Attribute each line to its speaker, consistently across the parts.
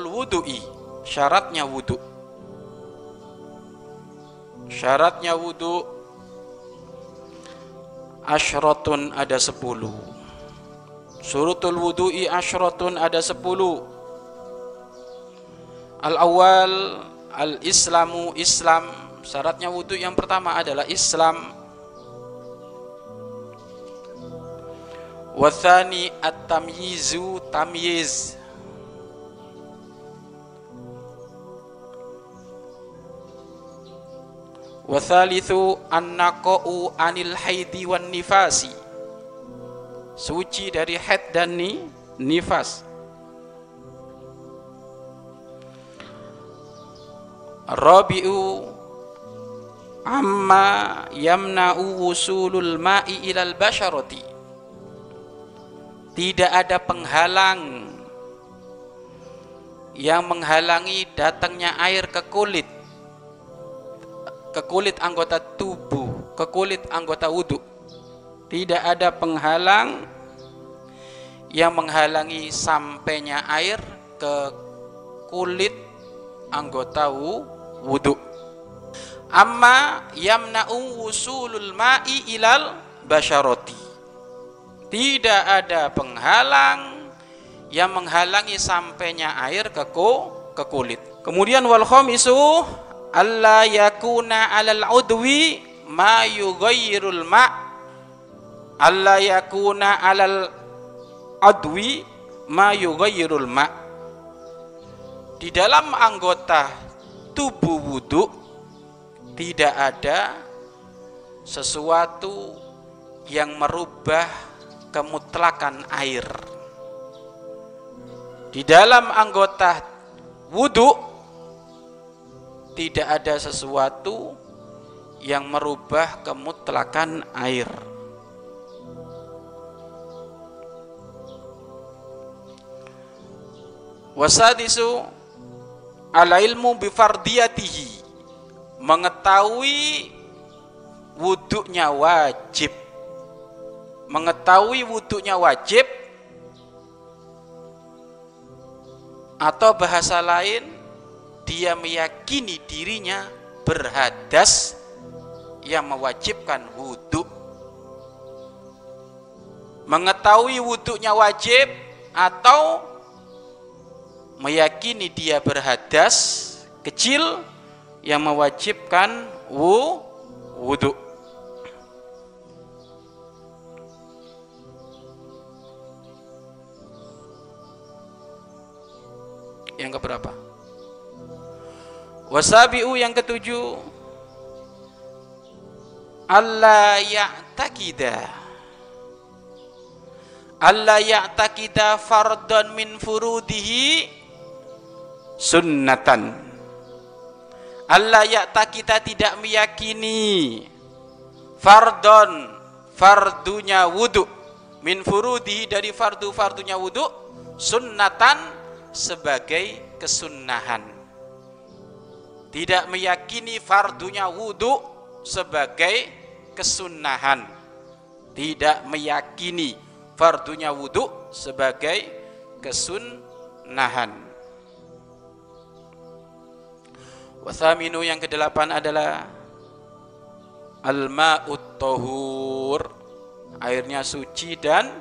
Speaker 1: wudu'i. Syaratnya wudu. Syaratnya wudu. Asyratun ada sepuluh. Surutul wudu'i asyratun ada sepuluh. Al awal al islamu islam. Syaratnya wudu yang pertama adalah islam. Wathani at-tamyizu tamyiz wathalithu an-naqa'u anil haidi wan nifasi. Suci dari haid dan ni, nifas. Rabi'u amma yamna'u wusulul ma'i ilal basharati. Tidak ada penghalang yang menghalangi datangnya air ke kulit ke kulit anggota tubuh ke kulit anggota wudhu. Tidak ada penghalang yang menghalangi sampainya air ke kulit anggota wudhu. Amma yamna'u wusulul ma'i ilal basyarati tidak ada penghalang yang menghalangi sampainya air ke ke kulit. Kemudian wal khamisu alla yakuna alal udwi ma yughayyirul ma. Alla yakuna alal udwi ma yughayyirul ma. Di dalam anggota tubuh wudhu tidak ada sesuatu yang merubah kemutlakan air. Di dalam anggota wudhu tidak ada sesuatu yang merubah kemutlakan air. Wasadisu ala ilmu bifardiyatihi mengetahui wuduknya wajib. Mengetahui wuduknya wajib atau bahasa lain dia meyakini dirinya berhadas yang mewajibkan wudhu mengetahui wuduknya wajib atau meyakini dia berhadas kecil yang mewajibkan wu wudhu wasabi'u yang ketujuh. Alla ya'takida alla ya'takida fardon min furudihi sunnatan. Alla ya'takida tidak meyakini fardon fardunya wudu. Min furudihi dari fardu-fardunya wudu sunnatan sebagai kesunnahan tidak meyakini fardunya wudhu sebagai kesunnahan. Tidak meyakini fardunya wudhu sebagai kesunnahan. Wathaminu yang kedelapan adalah Al-ma'ut Airnya suci dan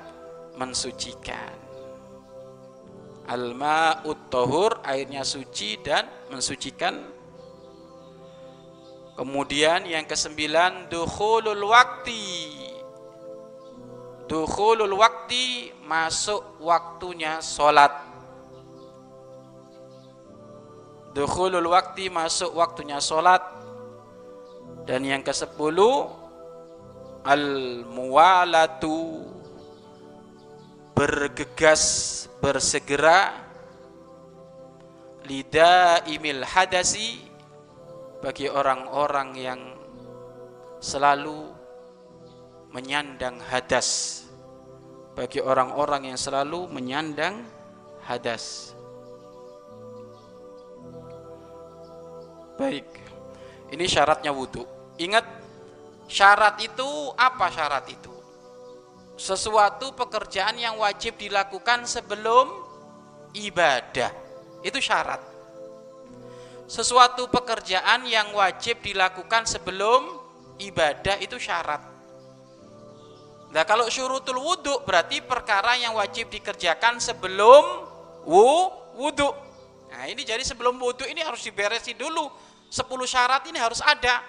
Speaker 1: mensucikan. Al-ma'ut Airnya suci dan mensucikan Kemudian yang kesembilan Dukhulul wakti. Dukhulul wakti Masuk waktunya sholat. Dukhulul wakti masuk waktunya sholat. Dan yang ke sepuluh Al-muwalatu. Bergegas Bersegera. Lidaimil hadasi Bagi orang-orang yang Selalu Menyandang hadas Bagi orang-orang yang selalu menyandang hadas Baik. Ini syaratnya wudhu. Ingat, syarat itu apa syarat itu? Sesuatu pekerjaan yang wajib dilakukan sebelum ibadah. Itu syarat. Sesuatu pekerjaan yang wajib dilakukan sebelum ibadah itu syarat. Nah kalau syurutul wudhu berarti perkara yang wajib dikerjakan sebelum wu, wudhu. Nah ini jadi sebelum wudhu ini harus diberesi dulu. 10 syarat ini harus ada.